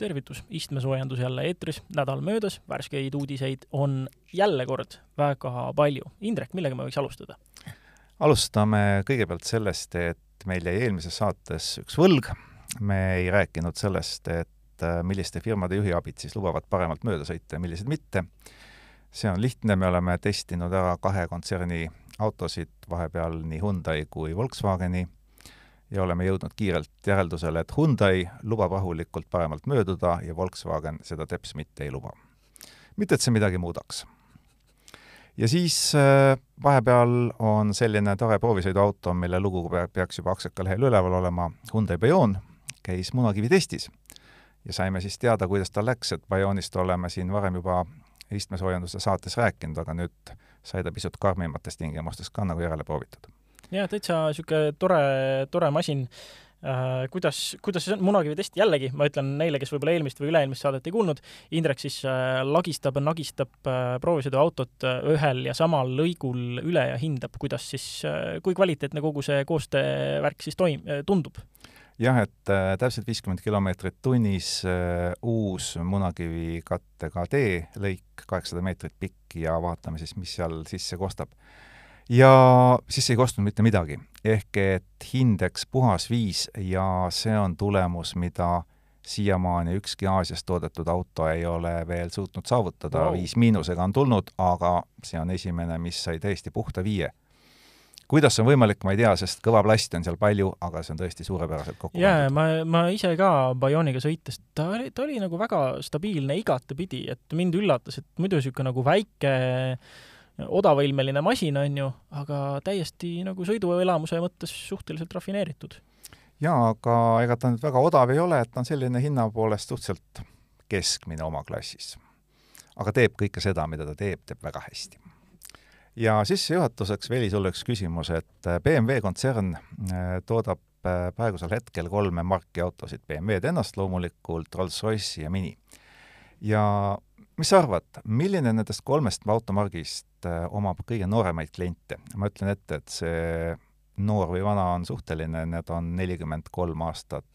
tervitus, istmesoojendus jälle eetris, nädal möödas, värskeid uudiseid on jälle kord väga palju. Indrek, millega me võiks alustada? alustame kõigepealt sellest, et meil jäi eelmises saates üks võlg. me ei rääkinud sellest, et äh, milliste firmade juhiabid siis lubavad paremalt mööda sõita ja millised mitte. see on lihtne, me oleme testinud ära kahe kontserni autosid, vahepeal nii Hyundai kui Volkswageni ja oleme jõudnud kiirelt järeldusele, et Hyundai lubab rahulikult paremalt mööduda ja Volkswagen seda teps mitte ei luba. mitte, et see midagi muudaks. ja siis äh, vahepeal on selline tore proovisõiduauto, mille lugu peaks juba Aksaka lehel üleval olema, Hyundai Bayon, käis munakivi testis. ja saime siis teada, kuidas tal läks, et Bayonist oleme siin varem juba istmesoojenduse saates rääkinud, aga nüüd sai ta pisut karmimates tingimustes ka nagu järele proovitud jaa, täitsa niisugune tore, tore masin. Äh,. kuidas, kuidas see on, munakivi test, jällegi ma ütlen neile, kes võib-olla eelmist või üle-eelmist saadet ei kuulnud, Indrek siis äh, lagistab ja nagistab äh, proovisõiduautot äh, ühel ja samal lõigul üle ja hindab, kuidas siis äh,, kui kvaliteetne kogu see koostöövärk siis toim- äh,, tundub. Jah, et äh, täpselt viiskümmend kilomeetrit tunnis äh, uus munakivikattega tee, lõik kaheksasada meetrit pikk ja vaatame siis, mis seal sisse kostab ja siis ei kostnud mitte midagi. ehk et hindeks puhas viis ja see on tulemus, mida siiamaani ükski Aasias toodetud auto ei ole veel suutnud saavutada wow., viis miinusega on tulnud, aga see on esimene, mis sai täiesti puhta viie. kuidas see on võimalik, ma ei tea, sest kõva plasti on seal palju, aga see on tõesti suurepäraselt kokku jaa, ma, ma ise ka Bioniga sõites, ta oli, ta oli nagu väga stabiilne igatepidi, et mind üllatas, et muidu niisugune nagu väike odavõlmeline masin, on ju, aga täiesti nagu sõiduelamuse mõttes suhteliselt rafineeritud. jaa, aga ega ta nüüd väga odav ei ole, et ta on selline hinna poolest suhteliselt keskmine oma klassis. aga teeb kõike seda, mida ta teeb, teeb väga hästi. ja sissejuhatuseks veel sulle üks küsimus, et äh, BMW kontsern äh, toodab äh, praegusel hetkel kolme marki autosid, BMW-d ennast loomulikult, Rolls-Royce'i ja Mini. ja mis sa arvad, milline nendest kolmest automargist äh, omab kõige nooremaid kliente? ma ütlen ette, et see noor või vana on suhteline, need on nelikümmend kolm aastat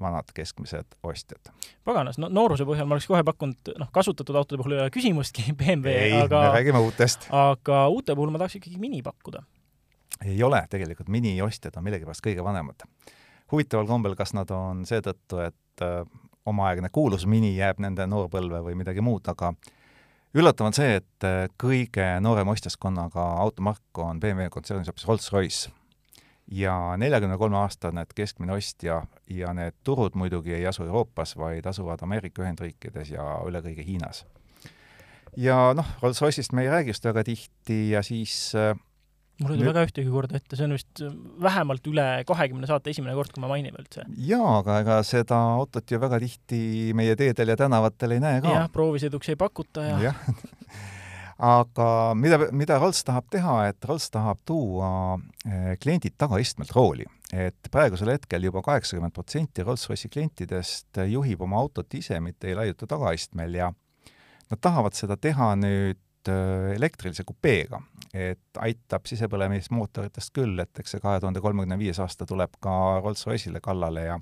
vanad keskmised ostjad. paganas, no nooruse põhjal ma oleks kohe pakkunud, noh, kasutatud autode puhul ei ole küsimustki, BMW, aga me räägime uutest. aga uute puhul ma tahaks ikkagi Mini pakkuda. ei ole, tegelikult Mini ostjad on millegipärast kõige vanemad. huvitaval kombel, kas nad on seetõttu, et äh, omaaegne kuulus Mini jääb nende noorpõlve või midagi muud, aga üllatav on see, et äh, kõige noorema ostjaskonnaga automark on BMW kontsernis hoopis Rolls-Royce. ja neljakümne kolme aastane keskmine ostja ja need turud muidugi ei asu Euroopas, vaid asuvad Ameerika Ühendriikides ja üle kõige Hiinas. ja noh, Rolls-Royce'ist me ei räägi just väga tihti ja siis äh, mul ei tule ka ühtegi korda ette, see on vist vähemalt üle kahekümne saate esimene kord, kui me mainime üldse. jaa, aga ega seda autot ju väga tihti meie teedel ja tänavatel ei näe ka. jah, proovisõiduks ei pakuta ja, ja. aga mida, mida Rolls tahab teha, et Rolls tahab tuua eh, kliendid tagaistmelt rooli. et praegusel hetkel juba kaheksakümmend protsenti Rolls-Royce'i klientidest juhib oma autot ise, mitte ei laiuta tagaistmel ja nad tahavad seda teha nüüd Äh, elektrilise kupeega, et aitab sisepõlemismootoritest küll, et eks see kahe tuhande kolmekümne viies aasta tuleb ka Rolls-Royce'ile kallale ja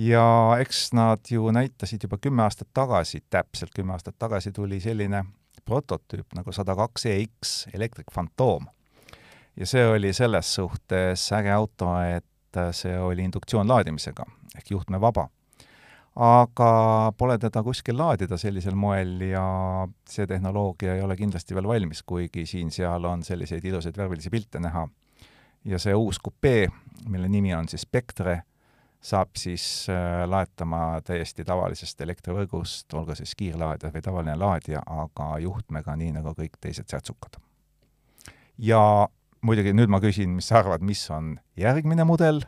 ja eks nad ju näitasid juba kümme aastat tagasi, täpselt kümme aastat tagasi tuli selline prototüüp nagu sada kaks EX Electric Phantom. ja see oli selles suhtes äge auto, et see oli induktsioonlaadimisega ehk juhtmevaba aga pole teda kuskil laadida sellisel moel ja see tehnoloogia ei ole kindlasti veel valmis, kuigi siin-seal on selliseid ilusaid värvilisi pilte näha. ja see uus kupee, mille nimi on siis Spectre, saab siis äh, laetama täiesti tavalisest elektrivõrgust, olgu siis kiirlaadija või tavaline laadija, aga juhtmega, nii nagu kõik teised särtsukad. ja muidugi nüüd ma küsin, mis sa arvad, mis on järgmine mudel.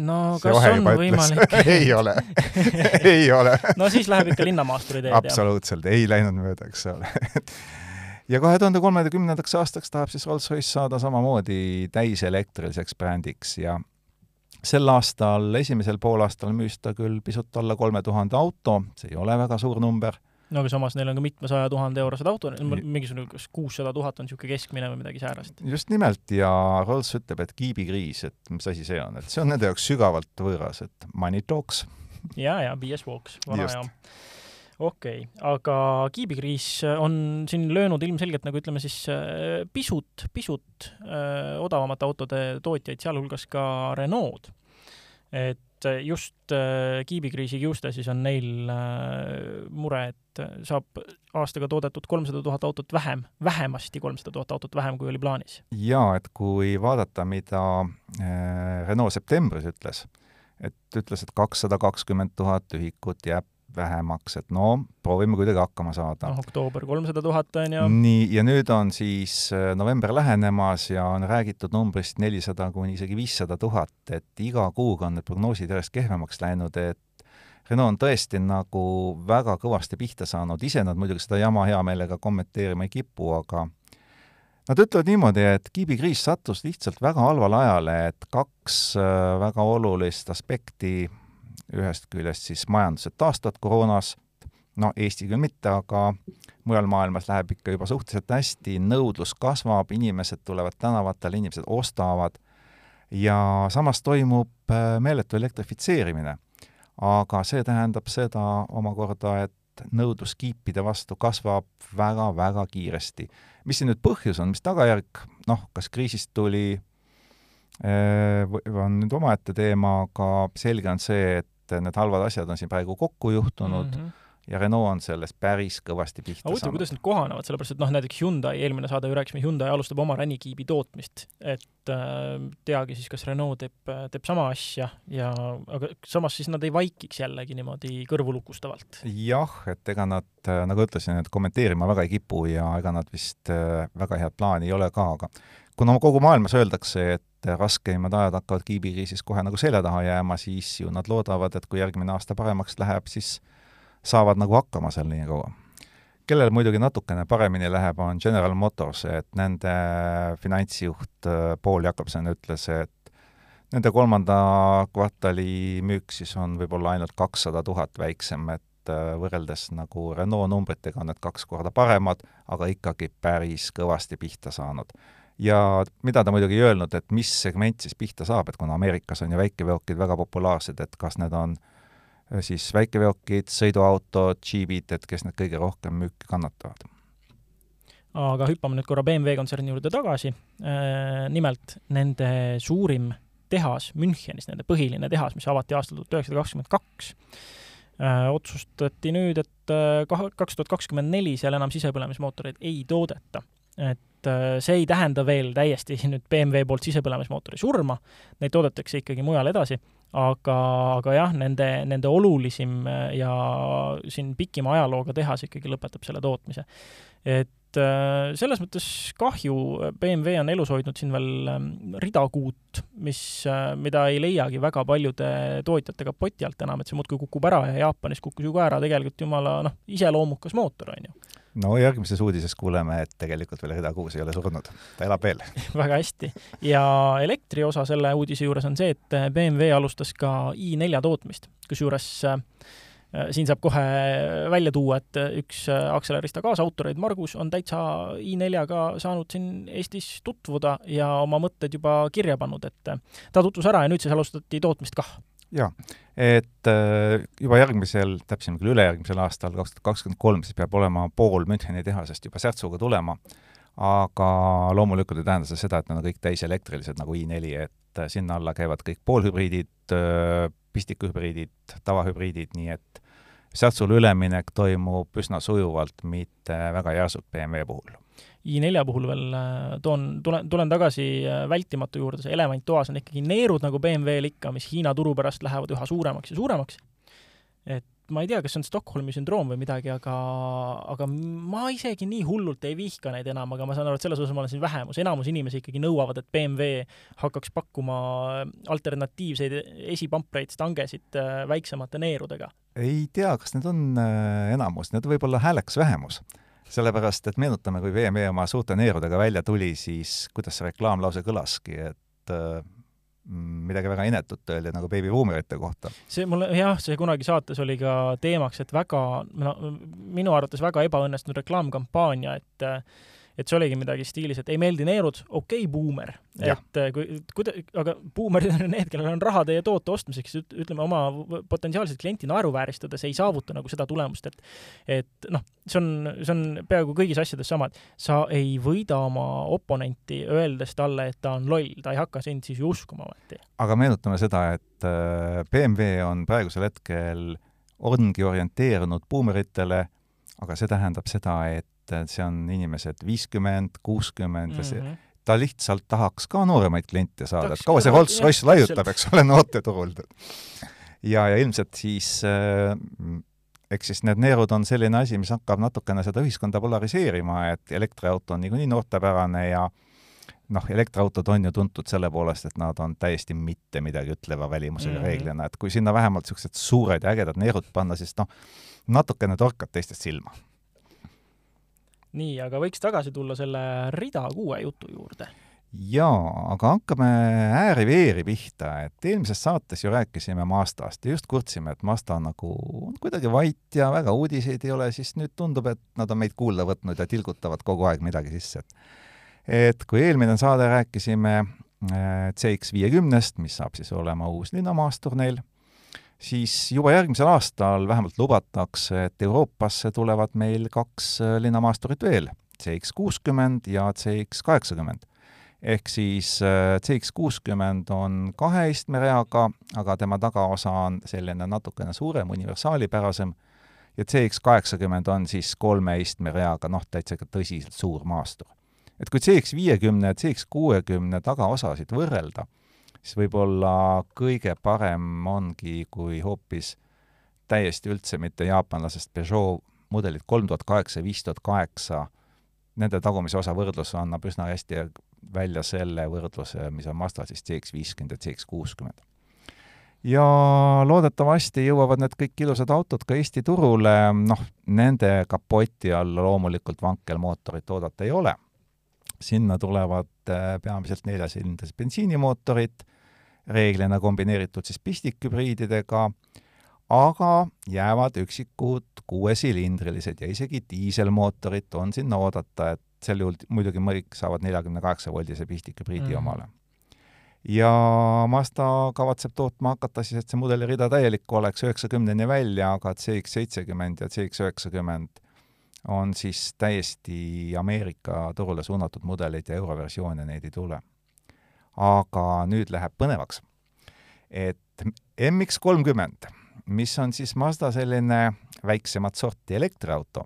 No kas on võimalik? Ei ole. Ei ole. No siis läheb ikka linnamaasturi teed. absoluutselt, ei läinud mööda, eks ole. Ja kahe tuhande kolmekümnendaks aastaks tahab siis Rolls-Royce saada samamoodi täiselektriliseks brändiks ja sel aastal, esimesel poolaastal müüs ta küll pisut alla kolme tuhande auto, see ei ole väga suur number. No aga samas neil on ka mitmesaja tuhande eurosed autod, mingisugune kas kuussada tuhat on niisugune keskmine või midagi säärast. just nimelt, ja Rolls ütleb, et kiibikriis, et mis asi see on, et see on nende jaoks sügavalt võõras, et money talks. ja, ja BS Walks, vana hea okei okay., aga kiibikriis on siin löönud ilmselgelt nagu ütleme siis äh, pisut, pisut öö, äh, odavamate autode tootjaid, sealhulgas ka Renault. et just äh, kiibikriisi kiuste siis on neil mure, et saab aastaga toodetud kolmsada tuhat autot vähem, vähemasti kolmsada tuhat autot vähem, kui oli plaanis. jaa, et kui vaadata, mida Renault septembris ütles, et ütles, et kakssada kakskümmend tuhat ühikut jääb vähemaks, et no proovime kuidagi hakkama saada. noh, oktoober kolmsada tuhat on ju. nii, ja nüüd on siis äh, november lähenemas ja on räägitud numbrist nelisada kuni isegi viissada tuhat, et iga kuuga on need prognoosid järjest kehvemaks läinud, et Renault on tõesti nagu väga kõvasti pihta saanud, ise nad muidugi seda jama hea meelega kommenteerima ei kipu, aga Nad ütlevad niimoodi, et kiibikriis sattus lihtsalt väga halvale ajale, et kaks äh, väga olulist aspekti ühest küljest siis majandused taastuvad koroonas, no Eesti küll mitte, aga mujal maailmas läheb ikka juba suhteliselt hästi, nõudlus kasvab, inimesed tulevad tänavatele, inimesed ostavad ja samas toimub äh, meeletu elektrifitseerimine. aga see tähendab seda omakorda, et nõudlus kiipide vastu kasvab väga-väga kiiresti. mis siin nüüd põhjus on, mis tagajärg, noh, kas kriisist tuli äh, on nüüd omaette teema, aga selge on see, et et need halvad asjad on siin praegu kokku juhtunud mm, -hmm ja Renault on sellest päris kõvasti pihta huvitav, kuidas nad kohanevad, sellepärast et noh, näiteks Hyundai, eelmine saade ju rääkisime, Hyundai alustab oma ränikiibi tootmist, et äh, teagi siis, kas Renault teeb, teeb sama asja ja aga samas siis nad ei vaikiks jällegi niimoodi kõrvulukustavalt. jah, et ega nad, nagu ütlesin, et kommenteerima väga ei kipu ja ega nad vist äh, väga head plaani ei ole ka, aga kuna kogu maailmas öeldakse, et raskeimad ajad hakkavad kiibikriisis kohe nagu selja taha jääma, siis ju nad loodavad, et kui järgmine aasta paremaks läheb, siis saavad nagu hakkama seal nii kaua. kellel muidugi natukene paremini läheb, on General Motors, et nende finantsjuht äh, Paul Jakobson ütles, et nende kolmanda kvartali müük siis on võib-olla ainult kakssada tuhat väiksem, et äh, võrreldes nagu Renault numbritega on need kaks korda paremad, aga ikkagi päris kõvasti pihta saanud ja mida ta muidugi ei öelnud, et mis segment siis pihta saab, et kuna Ameerikas on ju väikeveokid väga populaarsed, et kas need on äh, siis väikeveokid, sõiduautod, džiibid, et kes need kõige rohkem müüki kannatavad? aga hüppame nüüd korra BMW kontserni juurde tagasi. Äh, nimelt nende suurim tehas Münchenis, nende põhiline tehas, mis avati aastal tuhat üheksasada kakskümmend kaks, äh, otsustati nüüd, et kaks tuhat kakskümmend neli seal enam sisepõlemismootoreid ei toodeta. Et äh, see ei tähenda veel täiesti nüüd BMW poolt sisepõlemismootori surma, neid toodetakse ikkagi mujal edasi, aga, aga jah, nende, nende olulisim äh, ja siin pikima ajalooga tehas ikkagi lõpetab selle tootmise. et äh, selles mõttes kahju, BMW on elus hoidnud siin veel ähm, rida kuut, mis, mida ei leiagi väga paljude tootjate kapoti alt enam, et see muudkui kukub ära ja Jaapanis kukkus ju ka ära tegelikult jumala noh, iseloomukas mootor, on ju no järgmises uudises kuuleme, et tegelikult veel Rida Kuus ei ole surnud, ta elab veel. Väga hästi. ja elektri osa selle uudise juures on see, et BMW alustas ka i4 tootmist, kusjuures äh, siin saab kohe välja tuua, et üks Accelerista kaasautoreid, Margus, on täitsa i4-ga saanud siin Eestis tutvuda ja oma mõtted juba kirja pannud, et ta tutvus ära ja nüüd siis alustati tootmist kah jaa, et äh, juba järgmisel, täpsemalt küll ülejärgmisel aastal, kaks tuhat kakskümmend kolm, siis peab olema pool Müncheni tehasest juba särtsuga tulema, aga loomulikult ei tähenda see seda, et nad on kõik täiselektrilised nagu i4, et äh, sinna alla käivad kõik poolhübriidid, äh, pistikuhübriidid, tavahübriidid, nii et särtsule üleminek toimub üsna sujuvalt, mitte väga järsult BMW puhul i4 puhul veel äh, toon, tulen, tulen tagasi äh, vältimatu juurde, see elevant toas on ikkagi neerud nagu BMW-l ikka, mis Hiina turu pärast lähevad üha suuremaks ja suuremaks. et ma ei tea, kas see on Stockholmi sündroom või midagi, aga, aga ma isegi nii hullult ei vihka neid enam, aga ma saan aru, et selles osas ma olen siin vähemus, enamus inimesi ikkagi nõuavad, et BMW hakkaks pakkuma alternatiivseid esipampreid, stangesid äh, väiksemate neerudega. ei tea, kas need on enamus, need võib olla hääleks vähemus sellepärast, et meenutame, kui BMW oma suurte neerudega välja tuli, siis kuidas see reklaamlause kõlaski, et äh, midagi väga inetut öeldi nagu beebibuumerite kohta. see mulle jah, see kunagi saates oli ka teemaks, et väga, no minu arvates väga ebaõnnestunud reklaamkampaania, et et see oligi midagi stiilis, et ei meeldi neerud, okei okay,, buumer. et äh, kui, kuida-, aga buumerid on need, kellel on raha teie toote ostmiseks, ütleme, oma potentsiaalset klienti naeruvääristades ei saavuta nagu seda tulemust, et et noh, see on, see on peaaegu kõigis asjades sama, et sa ei võida oma oponenti, öeldes talle, et ta on loll, ta ei hakka sind siis ju uskuma ometi. aga meenutame seda, et äh, BMW on praegusel hetkel ongi orienteerunud buumeritele, aga see tähendab seda, et et see on inimesed viiskümmend, kuuskümmend ja see, mhm. ta lihtsalt tahaks ka nooremaid kliente saada, et kaua see Rolls-Royce laiutab, eks ole, noorteturul. ja, ja ilmselt siis äh, eks siis need neerud on selline asi, mis hakkab natukene seda ühiskonda polariseerima, et elektriauto on niikuinii noortepärane ja noh, elektriautod on ju tuntud selle poolest, et nad on täiesti mitte midagi ütleva välimusega mm -hmm. reeglina, et kui sinna vähemalt niisugused suured ja ägedad neerud panna, siis noh, natukene torkad teistest silma nii, aga võiks tagasi tulla selle rida kuue jutu juurde. jaa, aga hakkame ääri-veeri pihta, et eelmises saates ju rääkisime Mazdast ja just kurtsime, et Mazda nagu on kuidagi vait ja väga uudiseid ei ole, siis nüüd tundub, et nad on meid kuulda võtnud ja tilgutavad kogu aeg midagi sisse, et et kui eelmine saade rääkisime äh, CX viiekümnest, mis saab siis olema uus linnamaastur neil siis juba järgmisel aastal vähemalt lubatakse, et Euroopasse tulevad meil kaks äh, linnamaasturit veel, CX kuuskümmend ja CX kaheksakümmend. ehk siis äh, CX kuuskümmend on kahe istmereaga, aga tema tagaosa on selline natukene suurem, universaalipärasem, ja CX kaheksakümmend on siis kolme istmereaga, noh, täitsa ikka tõsiselt suur maastur. et kui CX viiekümne ja CX kuuekümne tagaosasid võrrelda, siis võib-olla kõige parem ongi, kui hoopis täiesti üldse mitte jaapanlasest Peugeot mudelid kolm tuhat kaheksa ja viis tuhat kaheksa, nende tagumise osa võrdlus annab üsna hästi välja selle võrdluse, mis on Mazda siis CX viiskümmend ja CX kuuskümmend. ja loodetavasti jõuavad need kõik ilusad autod ka Eesti turule, noh, nende kapoti all loomulikult vankelmootorit oodata ei ole. sinna tulevad äh, peamiselt neljasilindrised bensiinimootorid reeglina kombineeritud siis pistikhübriididega, aga jäävad üksikud kuuesilindrilised ja isegi diiselmootorit on sinna oodata, et sel juhul muidugi kõik saavad neljakümne kaheksa voldise pistikhübriidi mm. omale. ja Mazda kavatseb tootma hakata siis, et see mudelirida täielik oleks üheksakümneni välja, aga CX seitsekümmend ja CX üheksakümmend on siis täiesti Ameerika turule suunatud mudeleid ja euroversioone neid ei tule aga nüüd läheb põnevaks. et MX kolmkümmend, mis on siis Mazda selline väiksemat sorti elektriauto,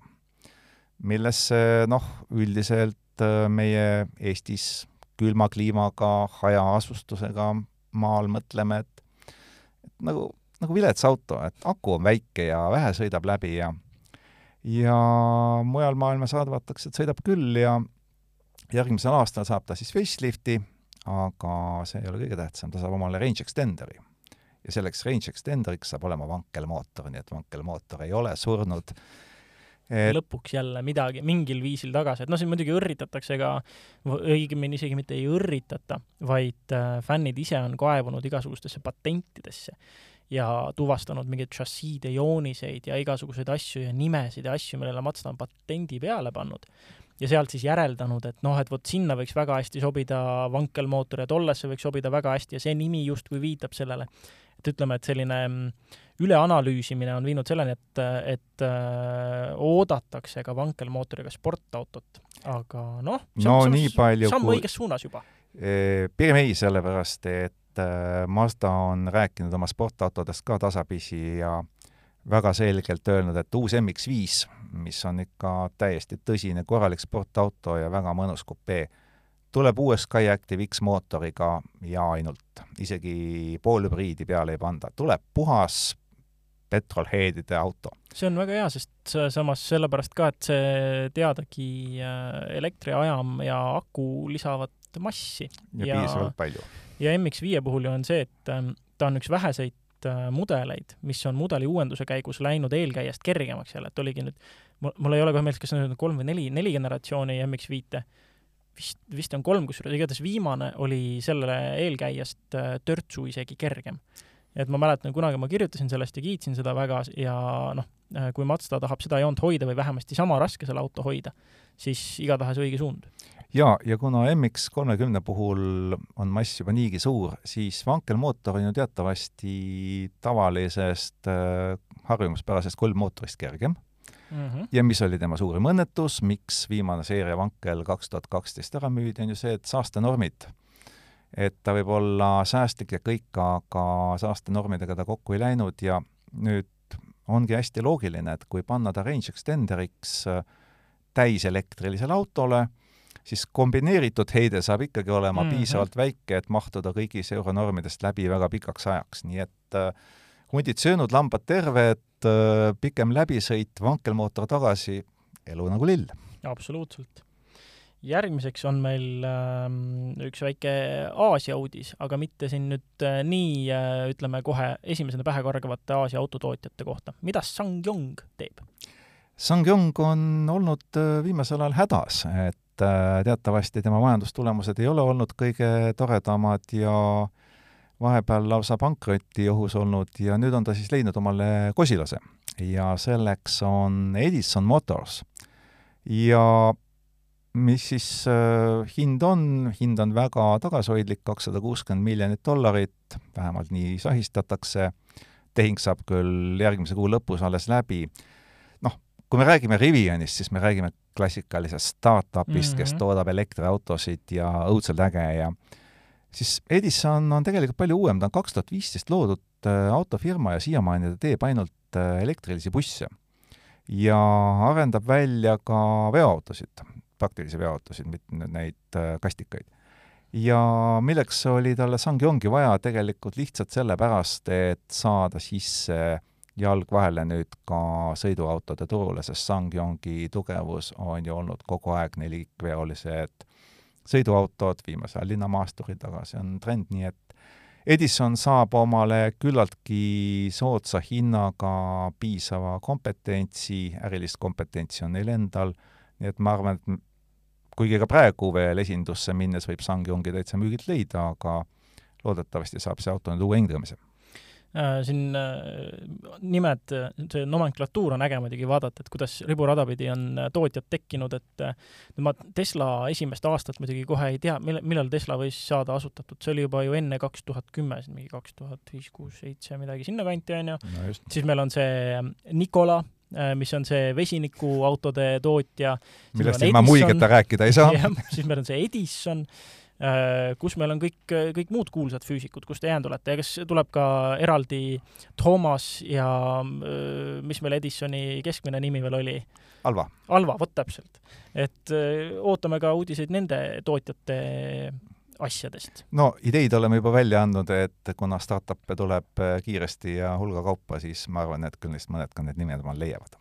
millesse noh, üldiselt äh, meie Eestis külma kliimaga, hajaasustusega maal mõtleme, et, et nagu, nagu vilets auto, et aku on väike ja vähe sõidab läbi ja ja mujal maailmas arvatakse, et sõidab küll ja järgmisel aastal saab ta siis facelifti aga see ei ole kõige tähtsam, ta saab omale range extender'i. ja selleks range extender'iks saab olema vankelmootor, nii et vankelmootor ei ole surnud. Et... lõpuks jälle midagi mingil viisil tagasi, et noh, siin muidugi õrritatakse ka, õigemini isegi mitte ei õrritata, vaid äh, fännid ise on kaevunud igasugustesse patentidesse ja tuvastanud mingeid šassiide jooniseid ja igasuguseid asju ja nimesid ja asju, millele Mazda on patendi peale pannud ja sealt siis järeldanud, et noh, et vot sinna võiks väga hästi sobida vankelmootor ja tollesse võiks sobida väga hästi ja see nimi justkui viitab sellele. et ütleme, et selline mm, üleanalüüsimine on viinud selleni, et, et öö, oodatakse ka vankelmootoriga sportautot, aga noh, no nii palju samm kui... õiges suunas juba. pigem ei, sellepärast et äh, Mazda on rääkinud oma sportautodest ka tasapisi ja väga selgelt öelnud, et uus MX5 mis on ikka täiesti tõsine korralik sportauto ja väga mõnus kupee. tuleb uue Skyactiv X mootoriga ja ainult, isegi poolhübriidi peale ei panda, tuleb puhas petrolheadide auto. see on väga hea, sest samas sellepärast ka, et see teadagi äh, elektriajam ja aku lisavad massi. ja, piisavalt palju. ja MX5 puhul ju on see, et ähm, ta on üks väheseid Äh, mudeleid, mis on mudeli uuenduse käigus läinud eelkäijast kergemaks jälle, et oligi nüüd, mul ei ole kohe meeles, kas need on kolm või neli, neli generatsiooni MX5-e, vist, vist on kolm kusjuures, igatahes viimane oli sellele eelkäijast äh, törtsu isegi kergem. et ma mäletan, kunagi ma kirjutasin sellest ja kiitsin seda väga ja noh, äh, kui Mazda tahab seda joont hoida või vähemasti sama raske selle auto hoida, siis igatahes õige suund. Jaa, ja kuna MX kolmekümne puhul on mass juba niigi suur, siis vankelmootor on ju teatavasti tavalisest äh, harjumuspärasest kolmmootorist kergem mm. -hmm. ja mis oli tema suurim õnnetus, miks viimane seeria vankel kaks tuhat kaksteist ära müüdi, on ju see, et saastenormid, et ta võib olla säästlik ja kõik, aga saastenormidega ta kokku ei läinud ja nüüd ongi hästi loogiline, et kui panna ta range extenderiks äh, täiselektrilisele autole, siis kombineeritud heide saab ikkagi olema mm -hmm. piisavalt väike, et mahtuda kõigis euronormidest läbi väga pikaks ajaks, nii et äh, hundid söönud, lambad terved, äh, pikem läbisõit, vankelmootor tagasi, elu nagu lill. absoluutselt. järgmiseks on meil äh, üks väike Aasia uudis, aga mitte siin nüüd äh, nii äh, ütleme kohe esimesena pähe kargavate Aasia autotootjate kohta. mida SsangYong teeb? SsangYong on olnud äh, viimasel ajal hädas, et äh, teatavasti tema majandustulemused ei ole olnud kõige toredamad ja vahepeal lausa pankroti ohus olnud ja nüüd on ta siis leidnud omale kosilase ja selleks on Edison Motors. ja mis siis äh, hind on, hind on väga tagasihoidlik, kakssada kuuskümmend miljonit dollarit, vähemalt nii sahistatakse, tehing saab küll järgmise kuu lõpus alles läbi. noh, kui me räägime Rivianist, siis me räägime klassikalisest startupist mm, -hmm. kes mhm. toodab elektriautosid ja õudselt äge ja siis Edison on tegelikult palju uuem, ta on kaks tuhat viisteist loodud äh, autofirma ja siiamaani ta teeb ainult äh, elektrilisi busse. ja arendab välja ka veoautosid, praktilisi veoautosid, mitte neid äh, kastikaid. ja milleks oli talle Sangyongi vaja tegelikult lihtsalt sellepärast, et saada sisse jalg vahele nüüd ka sõiduautode turule, sest Sangyongi tugevus on ju olnud kogu aeg nelikveolised sõiduautod, viimasel ajal linnamaasturid, aga see on trend, nii et Edison saab omale küllaltki soodsa hinnaga piisava kompetentsi, ärilist kompetentsi on neil endal, nii et ma arvan, et kuigi ka praegu veel esindusse minnes võib Sangyongi täitsa müügilt leida, aga loodetavasti saab see auto nüüd uue hingamise siin äh, nimed, see nomenklatuur on äge muidugi vaadata, et kuidas riburada pidi on äh, tootjad tekkinud, et ma Tesla esimest aastat muidugi kohe ei tea, millal, millal Tesla võis saada asutatud, see oli juba ju enne kaks tuhat kümme, mingi kaks tuhat viis, kuus, seitse, midagi sinnakanti, on ju siis meil on see Nikola, mis on see vesinikuautode tootja. millest ilma muigeta rääkida ei saa. siis meil on see Edison Äh, kus meil on kõik, kõik muud kuulsad füüsikud, kust te jäänud olete ja kas tuleb ka eraldi Toomas ja äh, mis meil Edisoni keskmine nimi veel oli? Alva. Alva, vot täpselt. et äh, ootame ka uudiseid nende tootjate asjadest. no ideid oleme juba välja andnud, et kuna startup'e tuleb kiiresti ja hulga kaupa, siis ma arvan, et küll neist mõned ka need nimed omal leiavad.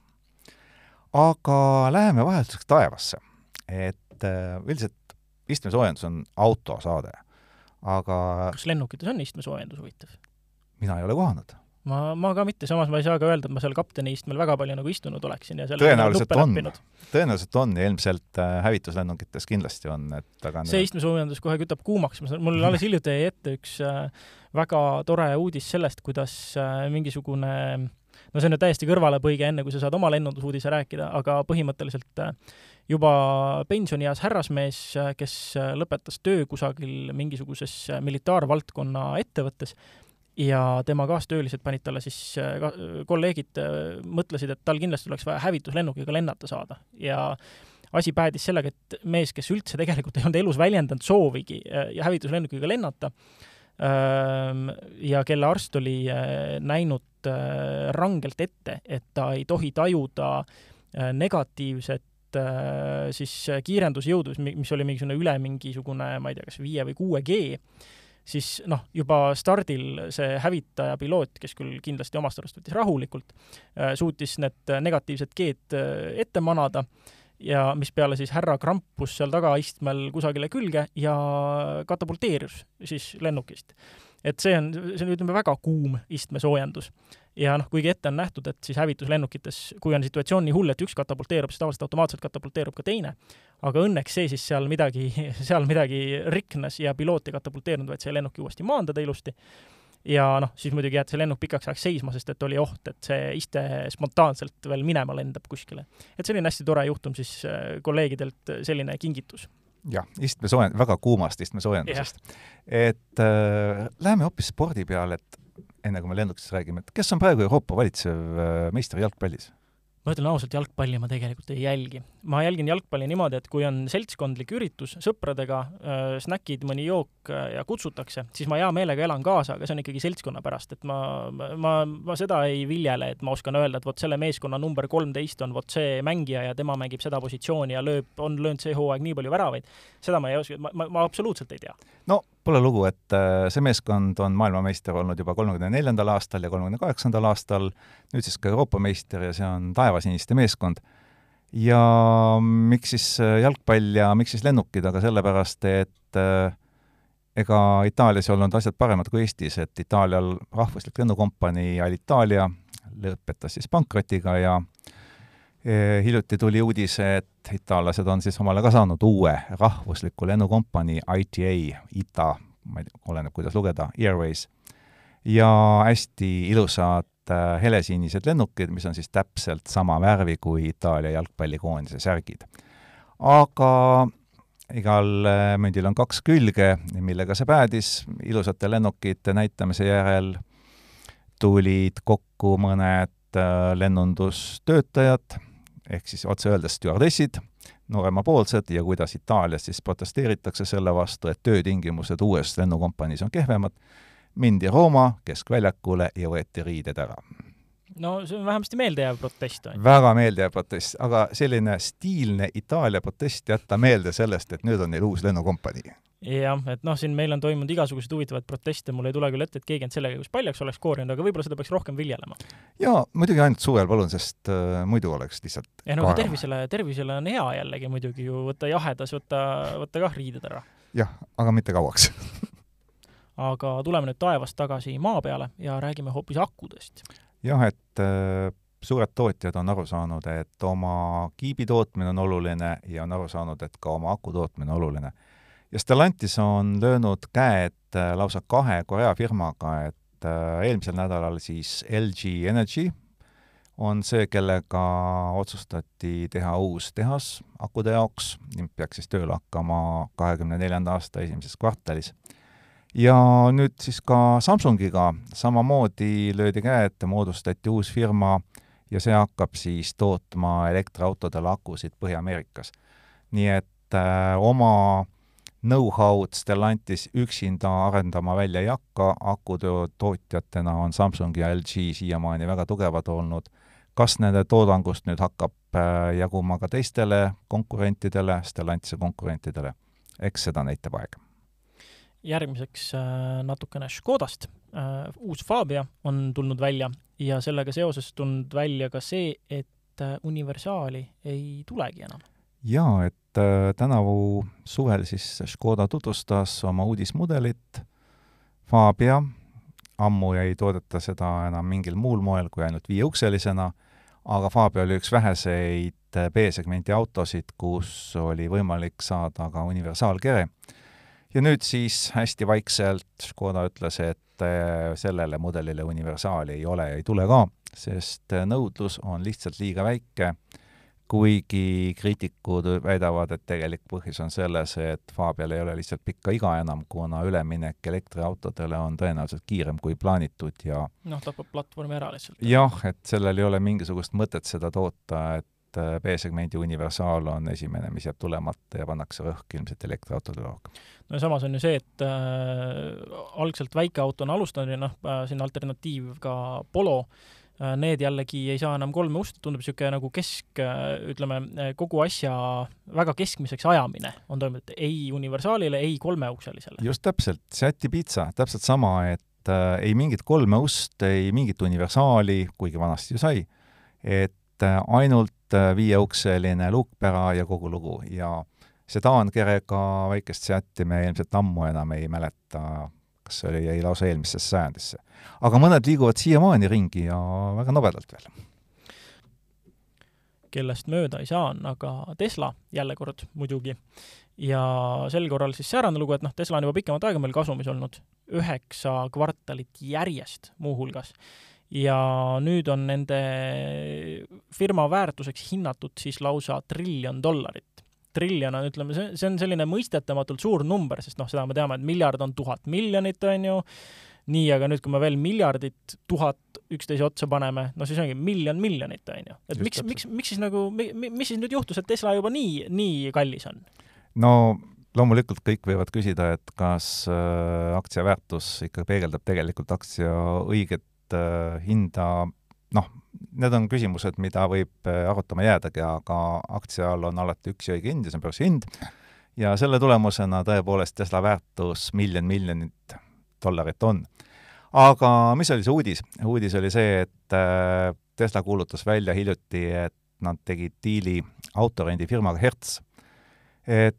aga läheme vahelduseks taevasse. et üldiselt istmesoojendus on autosaade, aga kas lennukites on istmesoojendus huvitav? mina ei ole kohanud. ma, ma ka mitte, samas ma ei saa ka öelda, et ma seal kapteni istmel väga palju nagu istunud oleksin ja seal tõenäoliselt on, tõenäoliselt on ja ilmselt äh, hävituslennukites kindlasti on, et aga see istmesoojendus kohe kütab kuumaks, mul alles hiljuti jäi ette üks äh, väga tore uudis sellest, kuidas äh, mingisugune no see on nüüd täiesti kõrvalepõige, enne kui sa saad oma lennundusuudise rääkida, aga põhimõtteliselt äh, juba pensionieas härrasmees, äh, kes äh, lõpetas töö kusagil mingisuguses militaarvaldkonna ettevõttes ja tema kaastöölised panid talle siis, kolleegid mõtlesid, et tal kindlasti oleks vaja hävituslennukiga lennata saada. Ja asi päädis sellega, et mees, kes üldse tegelikult ei olnud elus väljendanud soovigi hävituslennukiga lennata, ja kelle arst oli näinud rangelt ette, et ta ei tohi tajuda negatiivset siis kiirendusjõudu, mis oli mingisugune üle mingisugune, ma ei tea, kas viie või kuue G, siis noh, juba stardil see hävitaja piloot, kes küll kindlasti omast arust võttis rahulikult, suutis need negatiivsed G-d ette manada ja mispeale siis härra krampus seal tagaistmel kusagile külge ja katapulteerus siis lennukist. Et see on, see on, ütleme, väga kuum istmesoojendus. ja noh, kuigi ette on nähtud, et siis hävituslennukites, kui on situatsioon nii hull, et üks katapulteerub, siis tavaliselt automaatselt katapulteerub ka teine. aga õnneks see siis seal midagi, seal midagi riknes ja piloot ei katapulteerunud, vaid sai lennuki uuesti maandada ilusti ja noh, siis muidugi jääd see lennuk pikaks ajaks seisma, sest et oli oht, et see iste spontaanselt veel minema lendab kuskile. et selline hästi tore juhtum siis äh, kolleegidelt, selline kingitus jah, istmesoojend-, väga kuumast istmesoojendusest. et äh, läheme hoopis spordi peale, et enne kui me lennukist räägime, et kes on praegu Euroopa valitsev äh, meister jalgpallis? ma ütlen ausalt, jalgpalli ma tegelikult ei jälgi. Ma jälgin jalgpalli niimoodi, et kui on seltskondlik üritus sõpradega äh,, snäkid, mõni jook äh, ja kutsutakse, siis ma hea meelega elan kaasa, aga see on ikkagi seltskonna pärast, et ma, ma, ma seda ei viljele, et ma oskan öelda, et vot selle meeskonna number kolmteist on vot see mängija ja tema mängib seda positsiooni ja lööb, on löönud see hooaeg nii palju väravaid. seda ma ei oska, ma, ma, ma absoluutselt ei tea. no pole lugu, et äh, see meeskond on maailmameister olnud juba kolmekümne neljandal aastal ja kolmekümne kaheksandal aastal, nüüd siis ka Euroopa meister ja see on taevasiniste meeskond. Ja miks siis äh, jalgpall ja miks siis lennukid, aga sellepärast, et äh, ega Itaalias ei olnud asjad paremad kui Eestis, et Itaalial rahvuslik lennukompanii Alitalia lõpetas siis pankrotiga ja hiljuti tuli uudis, et itaallased on siis omale ka saanud uue rahvusliku lennukompanii ITA, ITA, ma ei tea, oleneb, kuidas lugeda, Airways, ja hästi ilusad helesinised lennukid, mis on siis täpselt sama värvi kui Itaalia jalgpallikoondise särgid. aga igal äh, mündil on kaks külge, millega see päädis, ilusate lennukite näitamise järel tulid kokku mõned äh, lennundustöötajad, ehk siis otse öeldes stjuardessid, nooremapoolsed ja kuidas Itaalias siis protesteeritakse selle vastu, et töötingimused uues lennukompaniis on kehvemad, mindi Rooma keskväljakule ja võeti riided ära. no see on vähemasti meeldejääv protest, väga meeldejääv protest, aga selline stiilne Itaalia protest jätta meelde sellest, et nüüd on neil uus lennukompanii jah, et noh, siin meil on toimunud igasuguseid huvitavaid proteste, mul ei tule küll ette, et keegi end selle käigus paljaks oleks koorinud, aga võib-olla seda peaks rohkem viljelema. jaa, muidugi ainult suvel palun, sest äh, muidu oleks lihtsalt ja no aga tervisele, tervisele on hea jällegi muidugi ju võtta jahedas, võtta, võtta kah riided ära. jah, aga mitte kauaks aga tuleme nüüd taevast tagasi maa peale ja räägime hoopis akudest. jah, et äh, suured tootjad on aru saanud, et oma kiibi tootmine on oluline ja on aru saanud, et ka oma aku tootmine on oluline ja Stellantis on löönud käed äh, lausa kahe Korea firmaga, et äh, eelmisel nädalal siis LG Energy on see, kellega otsustati teha uus tehas akude jaoks, peaks siis tööle hakkama kahekümne neljanda aasta esimeses kvartalis. Ja nüüd siis ka Samsungiga samamoodi löödi käed, moodustati uus firma ja see hakkab siis tootma elektriautodele akusid Põhja-Ameerikas. nii et äh, oma know-how'd Stellantis üksinda arendama välja ei hakka, akutootjatena on Samsung ja LG siiamaani väga tugevad olnud. kas nende toodangust nüüd hakkab äh, jaguma ka teistele konkurentidele, Stellantise konkurentidele, eks seda näitab aeg. Järgmiseks äh, natukene Škodast. Äh, uus Fabia on tulnud välja ja sellega seoses tulnud välja ka see, et universaali ei tulegi enam jaa, et äh, tänavu suvel siis Škoda tutvustas oma uudismudelit, Fabia, ammu ei toodeta seda enam mingil muul moel kui ainult viieukselisena, aga Fabia oli üks väheseid äh, B-segmendi autosid, kus oli võimalik saada ka universaalkere. Ja nüüd siis hästi vaikselt Škoda ütles, et äh, sellele mudelile universaali ei ole ja ei tule ka, sest nõudlus on lihtsalt liiga väike kuigi kriitikud väidavad, et tegelik põhjus on selles, et Fabial ei ole lihtsalt pikka iga enam, kuna üleminek elektriautodele on tõenäoliselt kiirem kui plaanitud ja noh, tapab platvormi ära lihtsalt. jah, et sellel ei ole mingisugust mõtet seda toota, et äh, B-segmendi universaal on esimene, mis jääb tulemata ja pannakse rõhk ilmselt elektriautodele rohkem. no ja samas on ju see, et äh, algselt väikeautona alustanud ja noh äh,, siin alternatiiv ka Polo äh,, need jällegi ei saa enam kolme ust, tundub niisugune nagu kesk, äh, ütleme, kogu asja väga keskmiseks ajamine on toimunud ei universaalile, ei kolmeukselisele. just täpselt, Seati pitsa, täpselt sama, et äh, ei mingit kolme ust, ei mingit universaali, kuigi vanasti ju sai, et ainult viieukseline luukpära ja kogu lugu ja sedaankerega väikest Seati me ilmselt ammu enam ei mäleta kas see oli, jäi lausa eelmisesse sajandisse. aga mõned liiguvad siiamaani ringi ja väga nobedalt veel. kellest mööda ei saa, on aga Tesla jälle kord muidugi. ja sel korral siis säärane lugu, et noh, Tesla on juba pikemat aega meil kasumis olnud, üheksa kvartalit järjest muuhulgas ja nüüd on nende firma väärtuseks hinnatud siis lausa triljon dollarit. triljon on, ütleme, see, see on selline mõistetamatult suur number, sest noh, seda me teame, et miljard on tuhat miljonit, on ju, nii, aga nüüd, kui me veel miljardit, tuhat üksteise otsa paneme, no siis ongi miljon miljonit, on ju. et Just miks, miks, miks siis nagu, mis siis nüüd juhtus, et Tesla juba nii, nii kallis on? no loomulikult kõik võivad küsida, et kas äh, aktsia väärtus ikka peegeldab tegelikult aktsia õiget äh, hinda, noh, need on küsimused, mida võib äh, arutama jäädagi, aga aktsial on alati üks ja õige hind ja see on börsihind, ja selle tulemusena tõepoolest Tesla väärtus miljon miljonit dollarit on. aga mis oli see uudis? uudis oli see, et äh, Tesla kuulutas välja hiljuti, et nad tegid diili autorendifirmaga Hertz. et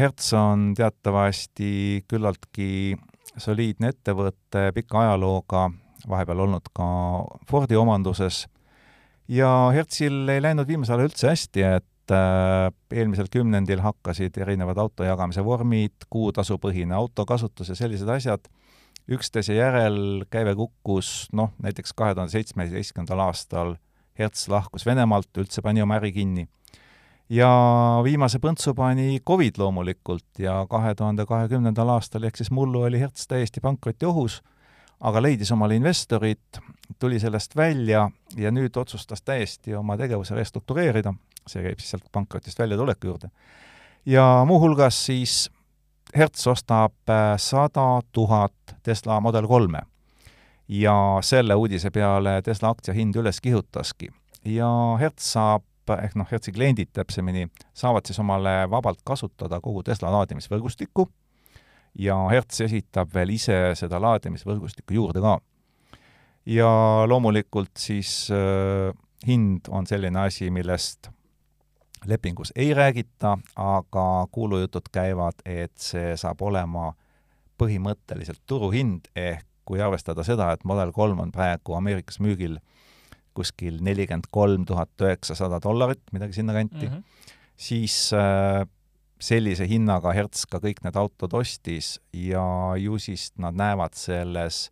Hertz on teatavasti küllaltki soliidne ettevõte pika ajalooga, vahepeal olnud ka Fordi omanduses, ja Hertzil ei läinud viimasel ajal üldse hästi, et äh, eelmisel kümnendil hakkasid erinevad auto jagamise vormid, kuutasupõhine autokasutus ja sellised asjad. Üksteise järel käive kukkus, noh, näiteks kahe tuhande seitsmeteistkümnendal aastal Hertz lahkus Venemaalt, üldse pani oma äri kinni. ja viimase põntsu pani Covid loomulikult ja kahe tuhande kahekümnendal aastal ehk siis mullu oli Hertz täiesti pankrotiohus aga leidis omale investorid, tuli sellest välja ja nüüd otsustas täiesti oma tegevuse restruktureerida, see käib siis sealt pankrotist väljatuleku juurde. ja muuhulgas siis Hertz ostab äh, sada tuhat Tesla Model kolme ja selle uudise peale Tesla aktsia hind üles kihutaski. ja Hertz saab, ehk noh, Hertzi kliendid täpsemini, saavad siis omale vabalt kasutada kogu Tesla laadimisvõrgustikku ja Hertz esitab veel ise seda laadimisvõrgustikku juurde ka. ja loomulikult siis äh, hind on selline asi, millest lepingus ei räägita, aga kuulujutud käivad, et see saab olema põhimõtteliselt turuhind, ehk kui arvestada seda, et Model kolm on praegu Ameerikas müügil kuskil nelikümmend kolm tuhat üheksasada dollarit, midagi sinnakanti mm, -hmm. siis äh, sellise hinnaga Hertz ka kõik need autod ostis ja ju siis nad näevad selles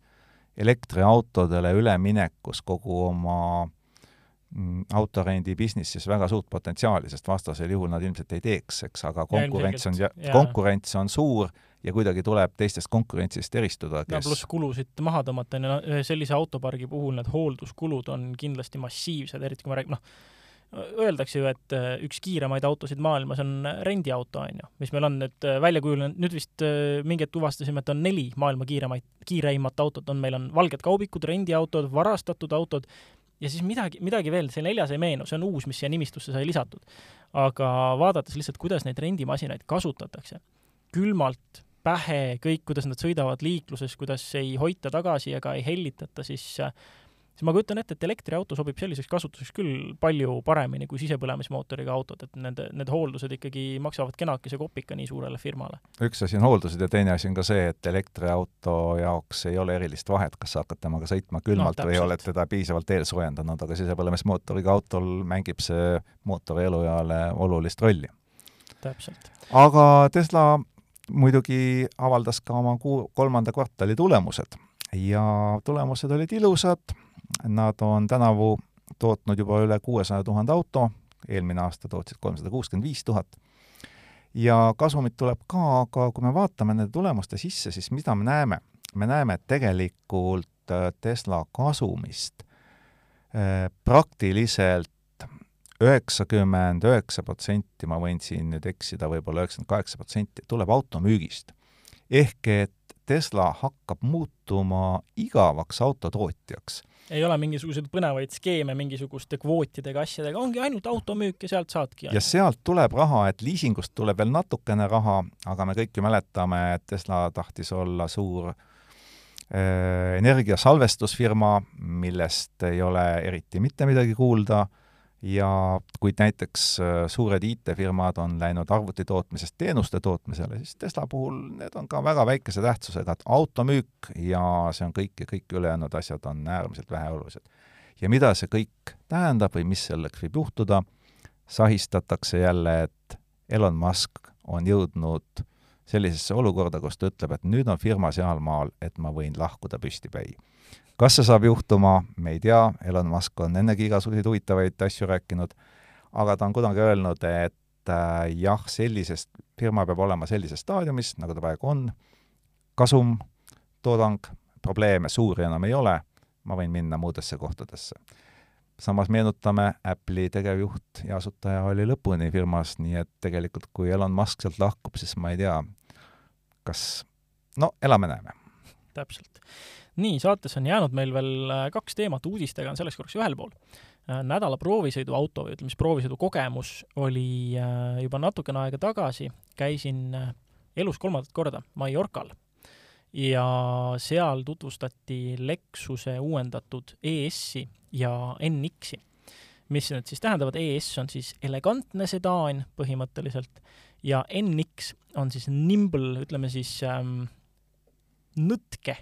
elektriautodele üleminekus kogu oma mm, autorendi businessis väga suurt potentsiaali, sest vastasel juhul nad ilmselt ei teeks, eks, aga konkurents on, konkurents on suur ja kuidagi tuleb teistest konkurentsist eristuda, kes no pluss kulusid maha tõmmata, on ju, sellise autopargi puhul need hoolduskulud on kindlasti massiivsed, eriti kui me räägime, noh, öeldakse ju, et äh, üks kiiremaid autosid maailmas on rendiauto, on ju, mis meil on nüüd äh, välja kujunenud, nüüd vist äh, mingi hetk tuvastasime, et on neli maailma kiiremaid, kiireimat autot. On, meil on valged kaubikud, rendiautod, varastatud autod. Ja siis midagi, midagi veel, see neljas ei meenu, see on uus, mis siia nimistusse sai lisatud. aga vaadates lihtsalt, kuidas neid rendimasinaid kasutatakse, külmalt, pähe, kõik, kuidas nad sõidavad liikluses, kuidas ei hoita tagasi ega ei hellitata, siis siis ma kujutan ette, et elektriauto sobib selliseks kasutuseks küll palju paremini kui sisepõlemismootoriga autod, et nende, need hooldused ikkagi maksavad kenakese kopika nii suurele firmale. üks asi on hooldused ja teine asi on ka see, et elektriauto jaoks ei ole erilist vahet, kas sa hakkad temaga sõitma külmalt no, või oled teda piisavalt eelsoojendanud, aga sisepõlemismootoriga autol mängib see mootori elueale olulist rolli. täpselt. aga Tesla muidugi avaldas ka oma kuu, kolmanda kvartali tulemused ja tulemused olid ilusad Nad on tänavu tootnud juba üle kuuesaja tuhande auto, eelmine aasta tootsid kolmsada kuuskümmend viis tuhat. ja kasumit tuleb ka, aga kui me vaatame nende tulemuste sisse, siis mida me näeme? me näeme, et tegelikult äh, Tesla kasumist äh, praktiliselt üheksakümmend üheksa protsenti, ma võin siin nüüd eksida, võib-olla üheksakümmend kaheksa protsenti, tuleb automüügist. ehk et Tesla hakkab muutuma igavaks autotootjaks ei ole mingisuguseid põnevaid skeeme mingisuguste kvootidega, asjadega, ongi ainult automüük ja sealt saadki. ja sealt tuleb raha, et liisingust tuleb veel natukene raha, aga me kõik ju mäletame, et Tesla tahtis olla suur äh, energiasalvestusfirma, millest ei ole eriti mitte midagi kuulda ja kui näiteks äh, suured IT-firmad on läinud arvuti tootmisest teenuste tootmisele, siis Tesla puhul need on ka väga väikese tähtsusega, et automüük ja see on kõik ja kõik ülejäänud asjad on äärmiselt väheolulised. ja mida see kõik tähendab või mis selleks võib juhtuda, sahistatakse jälle, et Elon Musk on jõudnud sellisesse olukorda, kus ta ütleb, et nüüd on firma sealmaal, et ma võin lahkuda püstipäi kas see saab juhtuma, me ei tea, Elon Musk on ennegi igasuguseid huvitavaid asju rääkinud, aga ta on kunagi öelnud, et äh, jah, sellisest, firma peab olema sellises staadiumis, nagu ta praegu on, kasum, toodang, probleeme suuri enam ei ole, ma võin minna muudesse kohtadesse. samas meenutame, Apple'i tegevjuht ja asutaja oli lõpuni firmas, nii et tegelikult kui Elon Musk sealt lahkub, siis ma ei tea, kas, no elame-näeme. täpselt nii, saates on jäänud meil veel äh, kaks teemat, uudistega on selleks korraks ühel pool. Äh, nädala proovisõiduauto või ütleme siis proovisõidukogemus oli äh, juba natukene aega tagasi, käisin elus kolmandat korda Mallorcal. Ja seal tutvustati Lexuse uuendatud ES-i ja NX-i, mis need siis tähendavad, ES on siis elegantne sedaan põhimõtteliselt ja NX on siis nimble, ütleme siis ähm, nõtke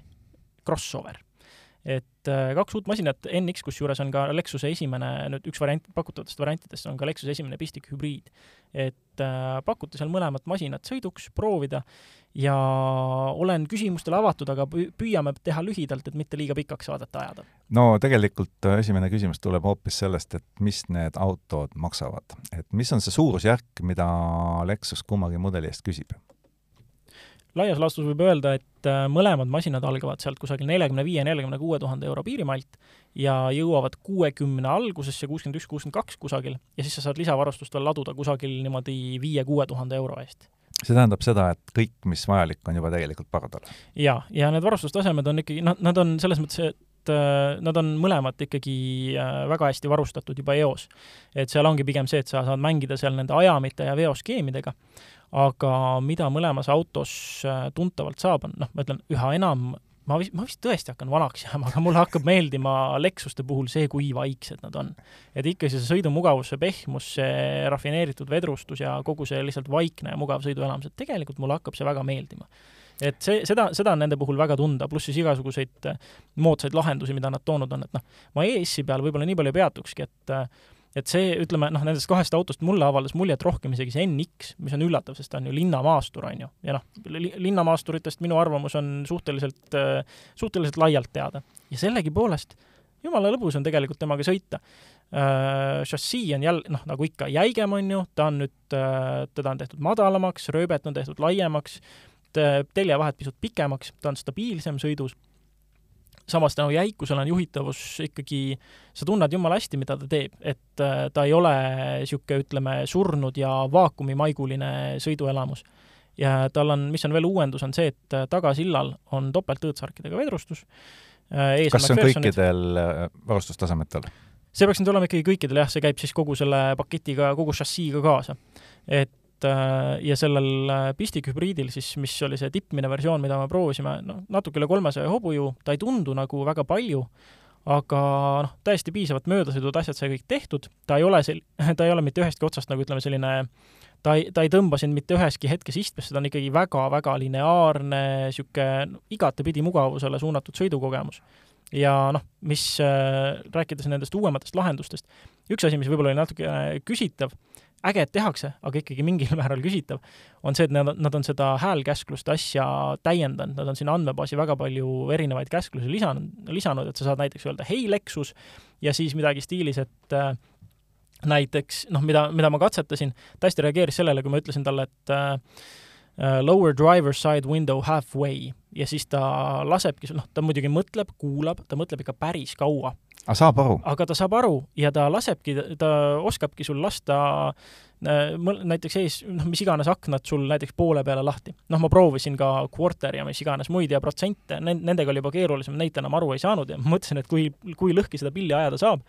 crossover. et äh, kaks uut masinat, NX, kusjuures on ka Lexuse esimene, nüüd üks variant, pakutavatest variantidest on ka Lexuse esimene pistikhübriid. et äh, pakute seal mõlemat masinat sõiduks, proovida ja olen küsimustele avatud, aga püüame teha lühidalt, et mitte liiga pikaks saadet ajada. no tegelikult äh, esimene küsimus tuleb hoopis sellest, et mis need autod maksavad. et mis on see suurusjärk, mida Lexus kummagi mudeli eest küsib? Laias laastus võib öelda, et äh, mõlemad masinad algavad sealt kusagil neljakümne viie, neljakümne kuue tuhande euro piirimailt ja jõuavad kuuekümne algusesse, kuuskümmend üks, kuuskümmend kaks kusagil, ja siis sa saad lisavarustust veel laduda kusagil niimoodi viie-kuue tuhande euro eest see tähendab seda, et kõik, mis vajalik, on juba tegelikult pardal? jaa, ja need varustustasemed on ikkagi, noh, nad on selles mõttes, et äh, nad on mõlemad ikkagi äh, väga hästi varustatud juba eos. et seal ongi pigem see, et sa saad mängida seal nende ajamite ja veoskeemidega, aga mida mõlemas autos äh, tuntavalt saab, on noh, ma ütlen, üha enam ma vist, ma vist tõesti hakkan vanaks jääma, aga mulle hakkab meeldima Lexuste puhul see, kui vaiksed nad on. et ikka see sõidumugavus, see pehmus, see rafineeritud vedrustus ja kogu see lihtsalt vaikne ja mugav sõiduelamus, et tegelikult mulle hakkab see väga meeldima. et see, seda, seda on nende puhul väga tunda, pluss siis igasuguseid äh, moodsaid lahendusi, mida nad toonud on, et noh, ma ES-i peal võib-olla nii palju ei peatukski, et äh, et see, ütleme noh, nendest kahest autost mulle avaldas muljet rohkem isegi see NX, mis on üllatav, sest ta on ju linnamaastur, on ju, ja noh, linnamaasturitest minu arvamus on suhteliselt, suhteliselt laialt teada. ja sellegipoolest jumala lõbus on tegelikult temaga sõita äh,. šassii on jälle, noh, nagu ikka, jäigem on ju, ta on nüüd äh,, teda on tehtud madalamaks, rööbet on tehtud laiemaks, teljevahed pisut pikemaks, ta on stabiilsem sõidus samas tänu jäikusele on juhitavus ikkagi, sa tunned jumala hästi, mida ta teeb, et äh, ta ei ole niisugune, ütleme, surnud ja vaakumimaiguline sõiduelamus. ja tal on, mis on veel uuendus, on see, et äh, tagasillal on topeltõõtsarkidega vedrustus. Äh, kas see on kõikidel varustustasemetel? see peaks nüüd olema ikkagi kõikidel jah, see käib siis kogu selle paketiga, kogu šassiiga kaasa. et Äh, ja sellel äh, pistikhübriidil siis, mis oli see tippmine versioon, mida me proovisime, noh, natuke üle kolmesaja hobujõu, ta ei tundu nagu väga palju, aga noh, täiesti piisavalt möödasõidud, asjad sai kõik tehtud, ta ei ole sel-, ta ei ole mitte ühestki otsast nagu ütleme, selline ta ei, ta ei tõmba sind mitte üheski hetkes istmesse, ta on ikkagi väga-väga lineaarne, niisugune igatepidi mugavusele suunatud sõidukogemus. ja noh, mis äh,, rääkides nendest uuematest lahendustest, üks asi, mis võib-olla oli natuke küsitav, äge, et tehakse, aga ikkagi mingil määral küsitav, on see, et nad, nad on seda häälkäskluste asja täiendanud, nad on sinna andmebaasi väga palju erinevaid käsklusi lisanud, lisanud, et sa saad näiteks öelda hei, Lexus, ja siis midagi stiilis, et äh, näiteks noh, mida, mida ma katsetasin, ta hästi reageeris sellele, kui ma ütlesin talle, et äh, äh lower driver side window halfway ja siis ta lasebki, noh, ta muidugi mõtleb, kuulab, ta mõtleb ikka päris kaua aga saab aru? aga ta saab aru ja ta lasebki, ta oskabki sul lasta äh, näiteks ees, noh, mis iganes aknad sul näiteks poole peale lahti. noh, ma proovisin ka quarter ja mis iganes muid ja protsente, nendega oli juba keerulisem, neid enam aru ei saanud ja mõtlesin, et kui, kui lõhki seda pilli ajada saab,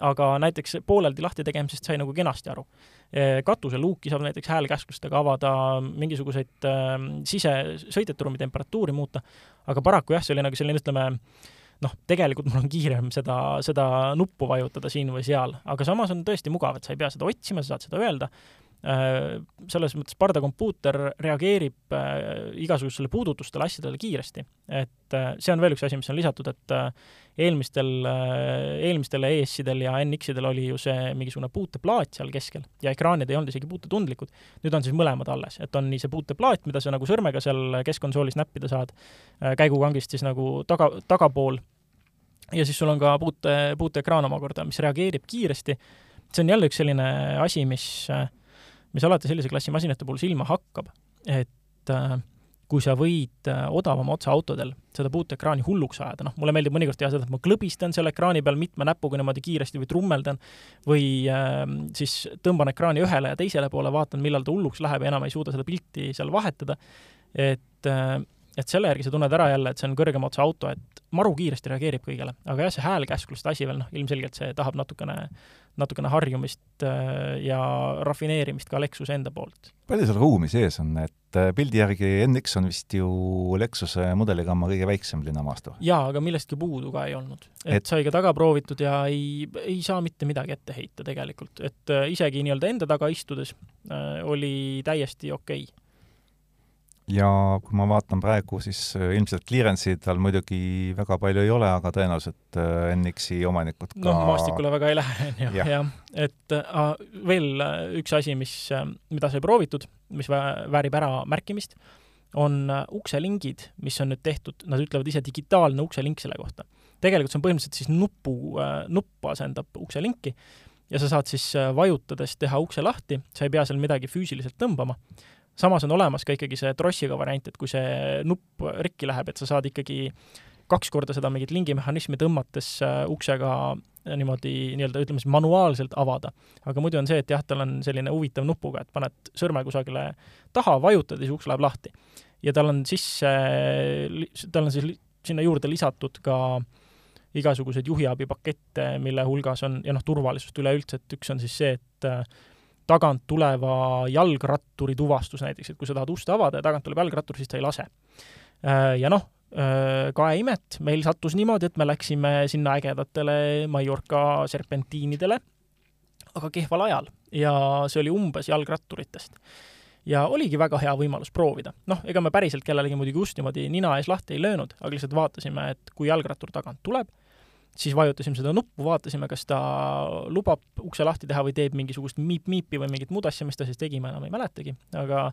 aga näiteks pooleldi lahti tegemisest sai nagu kenasti aru. Äh, katuseluuki saab näiteks häälkäsklustega avada, mingisuguseid äh, sise, sõitjate ruumi temperatuuri muuta, aga paraku jah, see oli nagu selline, ütleme, noh, tegelikult mul on kiirem seda, seda nuppu vajutada siin või seal, aga samas on tõesti mugav, et sa ei pea seda otsima, sa saad seda öelda selles mõttes pardakompuuter reageerib äh, igasugustele puudutustele, asjadele kiiresti. et äh, see on veel üks asi, mis on lisatud, et eelmistel, eelmistel ES-idel ja NX-idel oli ju see mingisugune puuteplaat seal keskel ja ekraanid ei olnud isegi puutetundlikud. nüüd on siis mõlemad alles, et on nii see puuteplaat, mida sa nagu sõrmega seal keskkonsoolis näppida saad, käigukangist siis nagu taga, tagapool, ja siis sul on ka puute, puuteekraan omakorda, mis reageerib kiiresti. see on jälle üks selline asi, mis äh, mis alati sellise klassi masinate puhul silma hakkab, et äh, kui sa võid äh, odavama otsa autodel seda puuteekraani hulluks ajada, noh, mulle meeldib mõnikord teha seda, et ma klõbistan selle ekraani peal mitme näpuga niimoodi kiiresti või trummeldan või äh, siis tõmban ekraani ühele ja teisele poole, vaatan, millal ta hulluks läheb ja enam ei suuda seda pilti seal vahetada, et äh, et selle järgi sa tunned ära jälle, et see on kõrgema otsa auto, et maru kiiresti reageerib kõigele. aga jah, see häälkäskluste asi veel, noh, ilmselgelt see tahab natukene natukene harjumist äh, ja rafineerimist ka Lexuse enda poolt. palju seal ruumi sees on, et äh, pildi järgi NX on vist ju Lexuse mudeligamma kõige väiksem linnamaastur? jaa, aga millestki puudu ka ei olnud. et sai ka taga proovitud ja ei, ei saa mitte midagi ette heita tegelikult, et äh, isegi nii-öelda enda taga istudes oli täiesti okei okay ja kui ma vaatan praegu, siis äh, ilmselt clearance'i tal muidugi väga palju ei ole, aga tõenäoliselt äh, NX-i omanikud ka noh, maastikule väga ei lähe, on ju, jah. et äh, veel üks asi, mis, mida sai proovitud, mis väärib ära märkimist, on ukselingid, mis on nüüd tehtud, nad ütlevad ise digitaalne ukselink selle kohta. tegelikult see on põhimõtteliselt siis nupu, nupp asendab ukselinki ja sa saad siis vajutades teha ukse lahti, sa ei pea seal midagi füüsiliselt tõmbama samas on olemas ka ikkagi see trossiga variant, et kui see nupp rikki läheb, et sa saad ikkagi kaks korda seda mingit lingimehhanismi tõmmates äh, uksega äh, niimoodi nii-öelda ütleme siis manuaalselt avada. aga muidu on see, et jah, tal on selline huvitav nupuga, et paned sõrme kusagile taha, vajutad ja siis uks läheb lahti. ja tal on sisse, tal on siis sinna juurde lisatud ka igasuguseid juhiabipakette, mille hulgas on, ja noh, turvalisust üleüldse, et üks on siis see, et äh, tagant tuleva jalgratturi tuvastus näiteks, et kui sa tahad ust avada ja tagant tuleb jalgrattur, siis ta ei lase. Äh, ja noh, äh, kae imet, meil sattus niimoodi, et me läksime sinna ägedatele Mallorca serpentiinidele, aga kehval ajal ja see oli umbes jalgratturitest. ja oligi väga hea võimalus proovida. noh, ega me päriselt kellelegi muidugi ust niimoodi nina ees lahti ei löönud, aga lihtsalt vaatasime, et kui jalgrattur tagant tuleb, siis vajutasime seda nuppu, vaatasime, kas ta lubab ukse lahti teha või teeb mingisugust miip-miipi või mingit muud asja, mis ta siis tegi, ma enam ei mäletagi, aga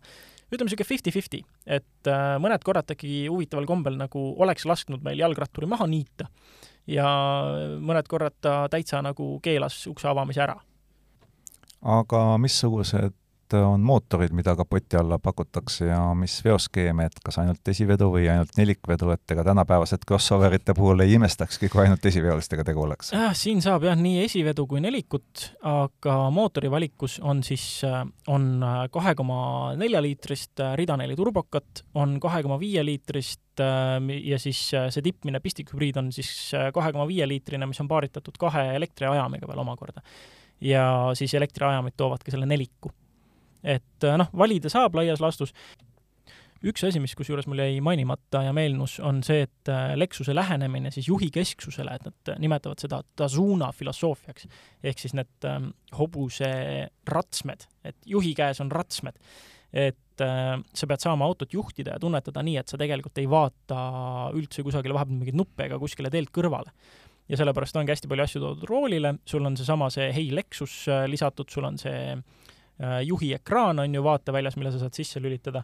ütleme niisugune fifty-fifty, et äh, mõned korrad ta ikkagi huvitaval kombel nagu oleks lasknud meil jalgratturi maha niita ja mõned korrad ta täitsa nagu keelas ukse avamise ära. aga missugused on mootorid, mida kapoti alla pakutakse ja mis veoskeem, et kas ainult esivedu või ainult nelikvedu, et ega tänapäevased crossoverite puhul ei imestakski, kui ainult esiveolistega tegu oleks äh,? siin saab jah, nii esivedu kui nelikut, aga mootori valikus on siis, äh, on äh, kahe koma nelja liitrist äh, ridaneli turbokat, on kahe koma viie liitrist ja siis see tippmine pistikhübriid on siis kahe koma viie liitrine, mis on paaritatud kahe elektriajamiga veel omakorda. ja siis elektriajamid toovad ka selle neliku et äh, noh, valida saab laias laastus. üks asi, mis kusjuures mul jäi mainimata ja meenus, on see, et äh, Lexuse lähenemine siis juhi kesksusele, et nad nimetavad seda Tazuna filosoofiaks, ehk siis need ähm, hobuse ratsmed, et juhi käes on ratsmed et äh, sa pead saama autot juhtida ja tunnetada nii, et sa tegelikult ei vaata üldse kusagile vahepeal mingeid nuppe ega kuskile teelt kõrvale. ja sellepärast ongi hästi palju asju toodud roolile, sul on seesama see Hey Lexus äh, lisatud, sul on see Äh, juhi ekraan on ju vaateväljas, mille sa saad sisse lülitada.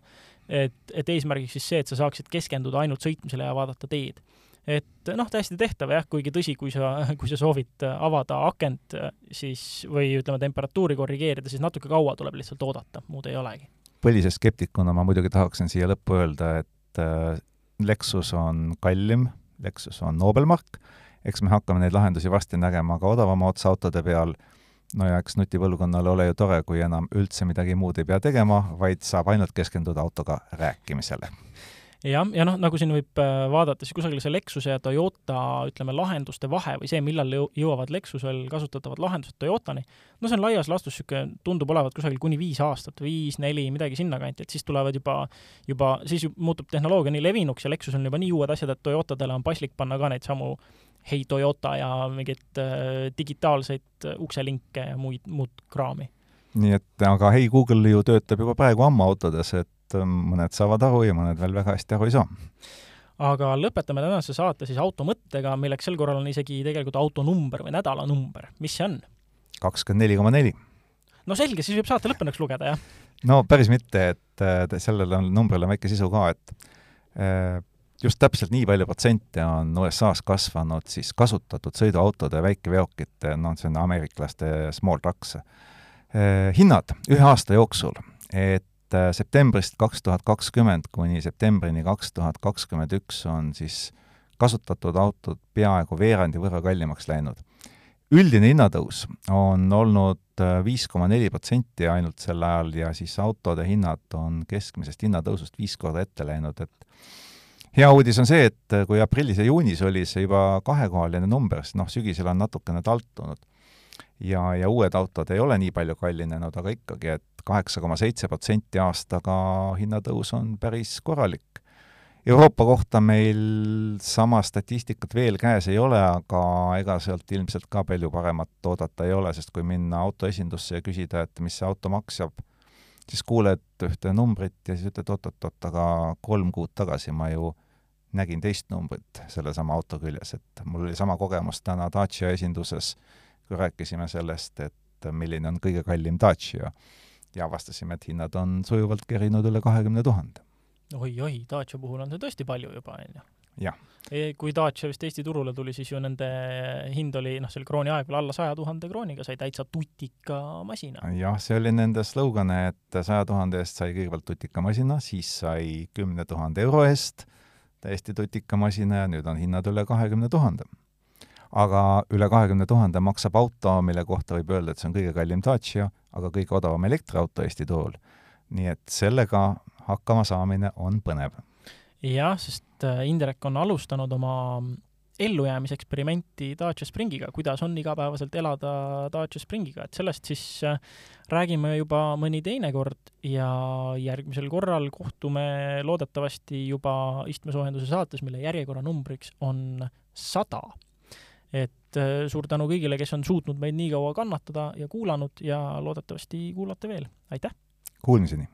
et, et eesmärgiks siis see, et sa saaksid keskenduda ainult sõitmisele ja vaadata teed. et noh, täiesti tehtav jah, kuigi tõsi, kui sa, kui sa soovid avada akent, siis või ütleme, temperatuuri korrigeerida, siis natuke kaua tuleb lihtsalt oodata, muud ei olegi. põlise skeptikuna ma muidugi tahaksin siia lõppu öelda, et äh, Lexus on kallim, Lexus on Nobelmark, eks me hakkame neid lahendusi varsti nägema ka odavama otsa autode peal no ja eks nutipõlvkonnale ole ju tore, kui enam üldse midagi muud ei pea tegema, vaid saab ainult keskenduda autoga rääkimisele. jah, ja noh, nagu siin võib äh, vaadata, siis kusagil see Lexuse ja Toyota, ütleme, lahenduste vahe või see, millal jõuavad Lexusel kasutatavad lahendused Toyotani, no see on laias laastus niisugune, tundub olevat kusagil kuni viis aastat, viis, neli, midagi sinnakanti, et siis tulevad juba, juba, siis muutub tehnoloogia nii levinuks ja Lexusel on juba nii uued asjad, et Toyotadele on paslik panna ka neid samu Hei Toyota ja mingeid äh, digitaalseid ukselinke ja muid, muud kraami. nii et aga Hei Google ju töötab juba praegu ammu autodes, et ähm, mõned saavad aru ja mõned veel väga hästi aru ei saa. aga lõpetame tänase saate siis automõttega, milleks sel korral on isegi tegelikult autonumber või nädalanumber. mis see on? kakskümmend neli koma neli. no selge, siis võib saate lõppenuks lugeda, jah? no päris mitte, et äh, sellel on, numbril on väike sisu ka, et äh, just täpselt nii palju protsente on USA-s kasvanud siis kasutatud sõiduautode väikeveokite, noh, see on ameeriklaste small trucks, äh, hinnad ühe aasta jooksul, et äh, septembrist kaks tuhat kakskümmend kuni septembrini kaks tuhat kakskümmend üks on siis kasutatud autod peaaegu veerandi võrra kallimaks läinud. üldine hinnatõus on olnud äh, viis koma neli protsenti ainult sel ajal ja siis autode hinnad on keskmisest hinnatõusust viis korda ette läinud, et hea uudis on see, et äh, kui aprillis ja juunis oli see juba kahekohaline number, siis noh, sügisel on natukene taltunud ja, ja uued autod ei ole nii palju kallinenud, aga ikkagi, et kaheksa koma seitse protsenti aastaga hinnatõus on päris korralik. Euroopa kohta meil sama statistikat veel käes ei ole, aga ega sealt ilmselt ka palju paremat oodata ei ole, sest kui minna autoesindusse ja küsida, et mis see auto maksab, siis kuuled ühte numbrit ja siis ütled oot-oot-oot, aga kolm kuud tagasi ma ju nägin teist numbrit sellesama auto küljes, et mul oli sama kogemus täna Dacia esinduses, kui rääkisime sellest, et milline on kõige kallim Dacia ja avastasime, et hinnad on sujuvalt kerinud üle kahekümne tuhande. oi-oi, Dacia puhul on see tõesti palju juba, on ju? jah. E, kui Dacia vist Eesti turule tuli, siis ju nende hind oli, noh, see oli krooni aeg veel alla saja tuhande krooniga, sai täitsa tutika masina. jah, see oli nende slogan, et saja tuhande eest sai kõigepealt tutika masina, siis sai kümne tuhande euro eest täiesti tutika masina ja nüüd on hinnad üle kahekümne tuhande aga üle kahekümne tuhande maksab auto, mille kohta võib öelda, et see on kõige kallim Dacia, aga kõige odavam elektriauto Eesti turul. nii et sellega hakkama saamine on põnev. jah, sest äh, Indrek on alustanud oma ellujäämiseksperimenti Dacia Springiga, kuidas on igapäevaselt elada Dacia Springiga, et sellest siis äh, räägime juba mõni teine kord ja järgmisel korral kohtume loodetavasti juba istmesoojenduse saates, mille järjekorranumbriks on sada et äh, suur tänu kõigile, kes on suutnud meid nii kaua kannatada ja kuulanud ja loodetavasti kuulate veel, aitäh! Kuulmiseni!